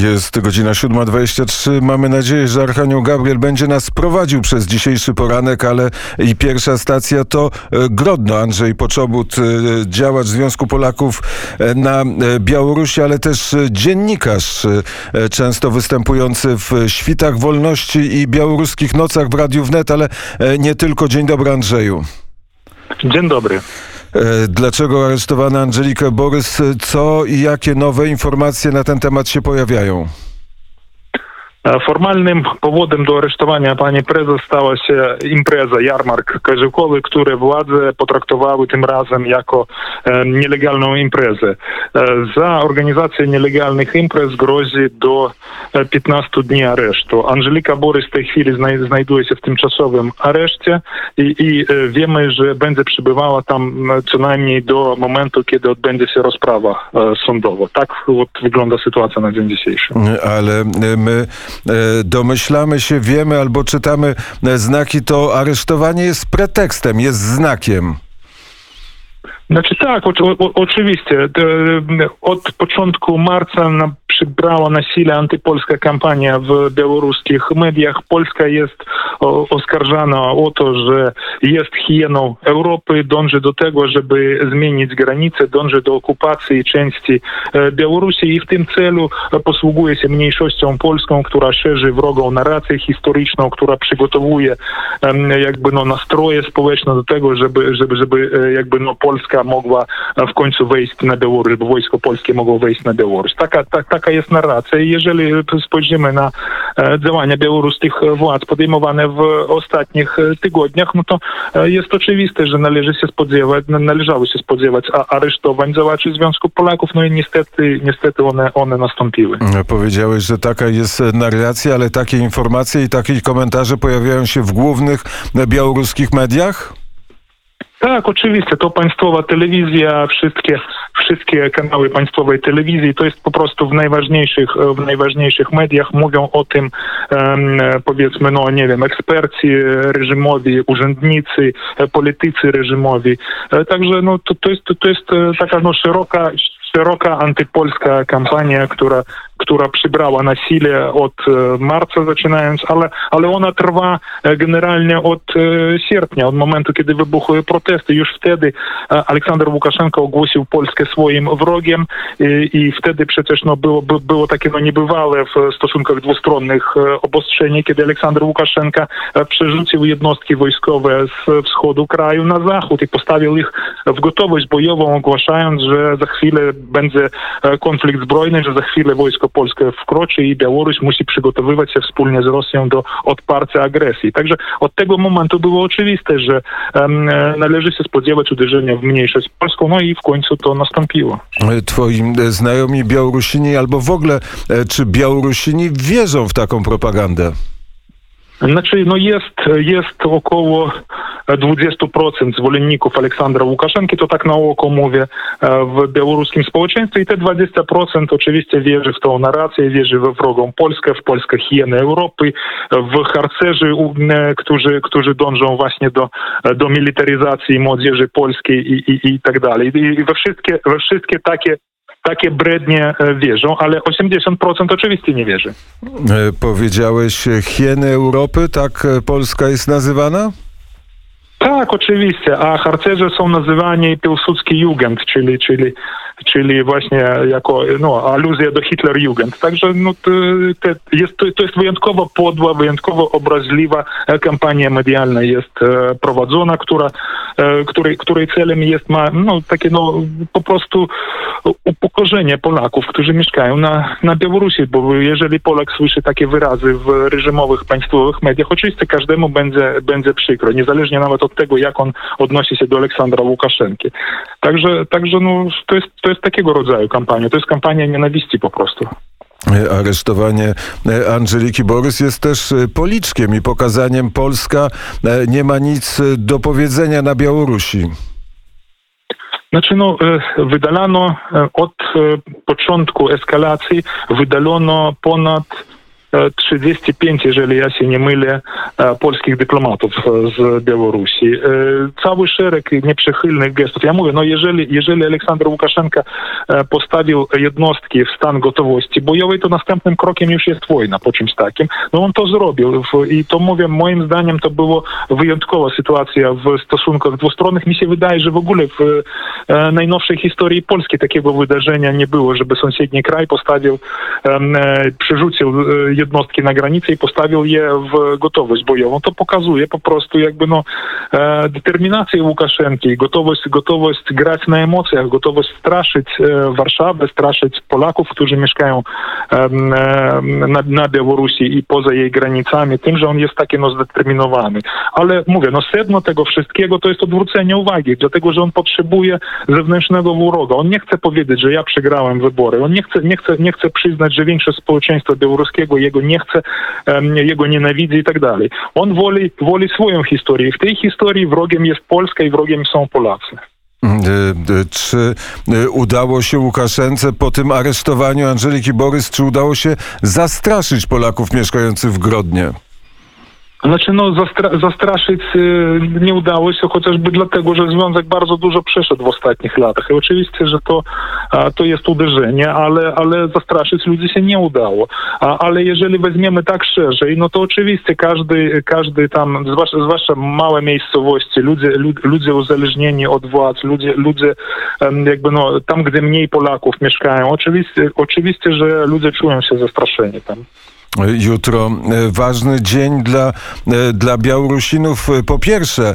Jest godzina 7.23. Mamy nadzieję, że Archanioł Gabriel będzie nas prowadził przez dzisiejszy poranek, ale i pierwsza stacja to e, Grodno. Andrzej Poczobut, e, działacz Związku Polaków e, na Białorusi, ale też dziennikarz, często występujący w Świtach Wolności i Białoruskich Nocach w Radiu Wnet, ale nie tylko. Dzień dobry Andrzeju. Dzień dobry. E, dlaczego aresztowano Angelikę Borys? Co i jakie nowe informacje na ten temat się pojawiają? Formalnym powodem do aresztowania pani prezes stała się impreza, jarmark karzyłkowy, które władze potraktowały tym razem jako e, nielegalną imprezę. E, za organizację nielegalnych imprez grozi do 15 e, dni aresztu. Angelika Borys w tej chwili znajduje się w tymczasowym areszcie i, e, wiemy, że będzie przybywała tam co najmniej do momentu, kiedy odbędzie się rozprawa e, sądowa. Tak wygląda sytuacja na dzień dzisiejszy. Ale my E, domyślamy się, wiemy albo czytamy e, znaki, to aresztowanie jest pretekstem, jest znakiem. Znaczy tak, o, o, oczywiście. Od początku marca przybrała na sile antypolska kampania w białoruskich mediach. Polska jest oskarżana o to, że jest hieną Europy, dąży do tego, żeby zmienić granice, dąży do okupacji części e, Białorusi i w tym celu posługuje się mniejszością polską, która szerzy wrogą narrację historyczną, która przygotowuje jakby no nastroje społeczne do tego, żeby, żeby, żeby e, jakby no Polska mogła w końcu wejść na Białoruś, żeby wojsko polskie mogło wejść na Białoruś. Taka, ta, taka jest narracja i jeżeli spojrzymy na e, działania białoruskich władz podejmowane w ostatnich e, tygodniach, no to e, jest oczywiste, że należy się spodziewać, należało się spodziewać aresztowań działaczy Związku Polaków, no i niestety, niestety one, one nastąpiły. Powiedziałeś, że taka jest narracja, ale takie informacje i takie komentarze pojawiają się w głównych białoruskich mediach? Tak, oczywiście. To państwowa telewizja, wszystkie, wszystkie kanały państwowej telewizji, to jest po prostu w najważniejszych, w najważniejszych mediach mówią o tym, um, powiedzmy, no nie wiem, eksperci reżimowi, urzędnicy, politycy reżimowi. E, także no, to, to, jest, to jest e, taka no, szeroka, szeroka antypolska kampania, która która przybrała na sile od e, marca zaczynając, ale, ale ona trwa e, generalnie od e, sierpnia, od momentu, kiedy wybuchły protesty. Już wtedy Aleksander Łukaszenko ogłosił Polskę swoim wrogiem i, i wtedy przecież no, było, było takie no, niebywałe w stosunkach dwustronnych obostrzenie, kiedy Aleksander Łukaszenka przerzucił jednostki wojskowe z wschodu kraju na zachód i postawił ich w gotowość bojową, ogłaszając, że za chwilę będzie konflikt zbrojny, że za chwilę wojsko wojsko polskie wkroczy i Białoruś musi przygotowywać się wspólnie z Rosją do odparcia agresji. Także od tego momentu było oczywiste, że um, należy się spodziewać uderzenia w mniejszość polską, no i w końcu to nastąpiło. Twoi znajomi Białorusini albo w ogóle, e, czy Białorusini wierzą w taką propagandę? Znaczy, no jest, jest około 20% zwolenników Aleksandra Łukaszenki, to tak na oko mówię, w białoruskim społeczeństwie i te 20% oczywiście wierzy w tą narrację, wierzy we wrogą Polskę, w Polskę hienę Europy, w harcerzy, którzy, którzy dążą właśnie do, do militaryzacji młodzieży polskiej i, i, i tak dalej. I we wszystkie, we wszystkie takie takie brednie e, wierzą, ale 80% oczywiście nie wierzy. E, powiedziałeś hieny Europy, tak e, Polska jest nazywana? Tak, oczywiście, a harcerze są nazywani Piłsudski Jugend, czyli, czyli czyli właśnie jako no, aluzja do Hitlerjugend. Także no, to, to, jest, to, jest wyjątkowo podła, wyjątkowo obraźliwa kampania medialna jest e, prowadzona, która, e, której, której celem jest ma, no, takie no, po prostu upokorzenie Polaków, którzy mieszkają na, na Białorusi, bo jeżeli Polak słyszy takie wyrazy w reżimowych, państwowych mediach, oczywiście każdemu będzie, będzie przykro, niezależnie nawet od tego, jak on odnosi się do Aleksandra Łukaszenki. Także, także no, to jest to jest takiego rodzaju kampania. To jest kampania nienawiści po prostu. Aresztowanie e, Angeliki Borys jest też e, policzkiem i pokazaniem Polska e, nie ma nic do powiedzenia na Białorusi. Znaczy, no, wydalano od początku eskalacji, wydalono ponad e, 35, jeżeli ja się nie mylę, e, polskich dyplomatów e, z Białorusi. E, Cały szereg nieprzychylnych gestów. Ja mówię, no jeżeli, jeżeli Aleksander Łukaszenka e, postawił jednostki w stan gotowości bojowej, to następnym krokiem już jest wojna po czymś takim. No on to zrobił i to mówię, moim zdaniem to było wyjątkowa sytuacja w stosunkach dwustronnych. Mi się wydaje, że w ogóle w e, najnowszej historii Polski takiego wydarzenia nie było, żeby sąsiedni kraj postawił, e, przerzucił e, jednostki na granicę i postawił je w gotowość bojową. To pokazuje po prostu jakby no e, determinację Łukaszenki, gotowość, gotowość grać na emocjach, gotowość straszyć e, Warszawę, straszyć Polaków, którzy mieszkają na, na Białorusi i poza jej granicami, tym, że on jest taki no zdeterminowany. Ale mówię, no sedno tego wszystkiego to jest odwrócenie uwagi, dlatego, że on potrzebuje zewnętrznego wroga. On nie chce powiedzieć, że ja przegrałem wybory. On nie chce, nie chce, nie chce przyznać, że większość społeczeństwa białoruskiego jego nie chce, jego nienawidzi i tak dalej. On woli, woli swoją historię. W tej historii wrogiem jest Polska i wrogiem są Polacy. Y, y, Czy y, udało się Łukaszence po tym aresztowaniu Angeliki Borys, czy udało się zastraszyć Polaków mieszkających w Grodnie? Znaczy, no, zastra- zastraszyć y, nie udało się, chociażby dlatego, że Związek bardzo dużo przeszedł w ostatnich latach. I oczywiście, że to, to jest uderzenie, ale, ale zastraszyć ludzi się nie udało. Ale jeżeli weźmiemy tak szerzej, no to oczywiście każdy, każdy tam, zwłaszcza, zwłaszcza małe miejscowości, ludzie, lud, ludzie uzależnieni od władz, ludzie, ludzie jakby no, tam, gdzie mniej Polaków mieszkają, oczywiście, oczywiście, że ludzie czują się zastraszeni tam. Jutro e, ważny dzień dla, e, dla Białorusinów. E, Po pierwsze,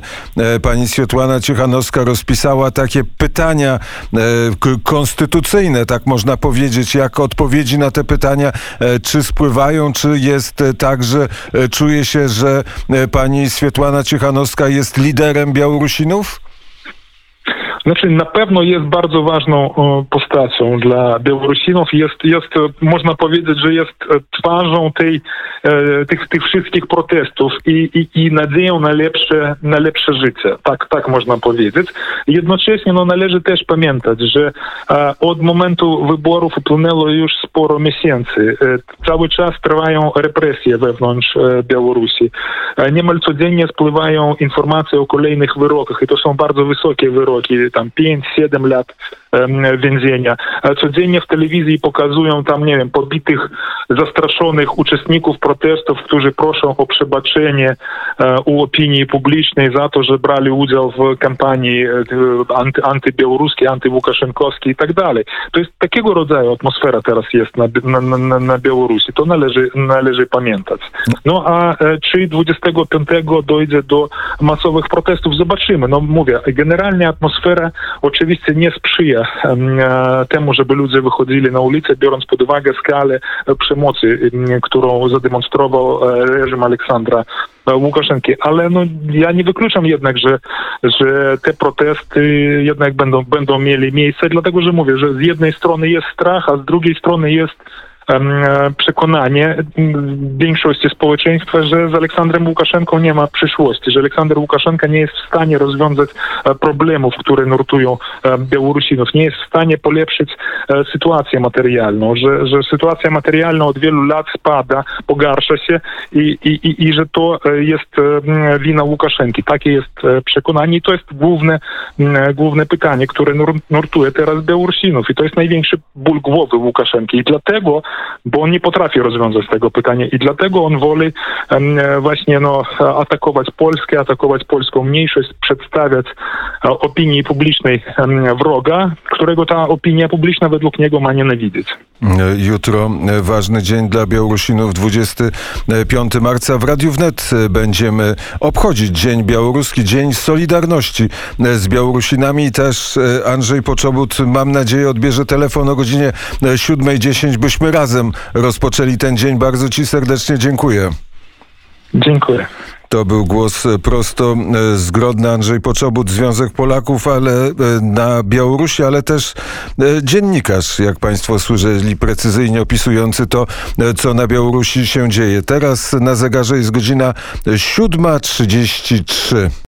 pani Światłana Ciechanowska rozpisała takie pytania konstytucyjne, tak można powiedzieć, jak odpowiedzi na te pytania, czy spływają, czy jest tak, że czuje się, że pani Światłana Ciechanowska jest liderem Białorusinów? Znaczy, na pewno jest bardzo ważną e, postacią dla Białorusinów. Jest, jest, można powiedzieć, że jest e, twarzą tej, e, tych, tych wszystkich protestów i, i, i nadzieją na lepsze, na lepsze życie. Tak, tak można powiedzieć. Jednocześnie no, należy też pamiętać, że od momentu wyborów upłynęło już sporo miesięcy. E, cały czas trwają represje wewnątrz Białorusi. Niemal codziennie spływają informacje o kolejnych wyrokach i to są bardzo wysokie wyroki, tam 5-7 lat więzienia. Codziennie w telewizji pokazują tam, nie wiem, pobitych, zastraszonych uczestników protestów, którzy proszą o przebaczenie e, u opinii publicznej za to, że brali udział w kampanii e, anty, antybiałoruskiej, antywłukaszenkowskiej i tak dalej. To jest takiego rodzaju atmosfera teraz jest na, na, na, na Białorusi. To należy, należy pamiętać. No a e, czy 25 dojdzie do masowych protestów? Zobaczymy. No mówię, generalnie atmosfera oczywiście nie sprzyja temu, żeby ludzie wychodzili na ulicę, biorąc pod uwagę skalę e, przemocy, em, którą zademonstrował e, reżim Aleksandra e, Łukaszenki. Ale no, ja nie wykluczam jednak, że, że te protesty jednak będą, będą mieli miejsce, dlatego że mówię, że z jednej strony jest strach, a z drugiej strony jest e, przekonanie m, większości społeczeństwa, że z Aleksandrem Łukaszenką nie ma przyszłości, że Aleksander Łukaszenka nie jest w stanie rozwiązać e, problemów, które nurtują e, Białorusinów, nie jest w stanie polepszyć e, sytuację materialną, że, że sytuacja materialna od wielu lat spada, pogarsza się i, i, i, że to e, jest e, wina Łukaszenki. Takie jest e, przekonanie i to jest główne, główne pytanie, które nur, nurtuje teraz Białorusinów i to jest największy ból głowy Łukaszenki i dlatego, bo on nie potrafi rozwiązać tego pytania i dlatego on woli e, właśnie no, atakować Polskę, atakować polską mniejszość, przedstawiać e, opinii publicznej wroga, którego ta opinia publiczna według niego ma nienawidzieć. Jutro e, ważny dzień dla Białorusinów, 25 marca. W Radiu Wnet e, będziemy obchodzić Dzień Białoruski, Dzień Solidarności e, z Białorusinami. Też Andrzej Poczobut, mam nadzieję, odbierze telefon o godzinie e, 7.10, byśmy razem rozpoczęli ten dzień. Bardzo Ci serdecznie dziękuję. Dziękuję. To był głos e, prosto e, z Grodna Andrzej Poczobut, Związek Polaków, ale e, na Białorusi, ale też dziennikarz, jak Państwo słyszeli, precyzyjnie opisujący to, co na Białorusi się dzieje. Teraz na zegarze jest godzina 7.33.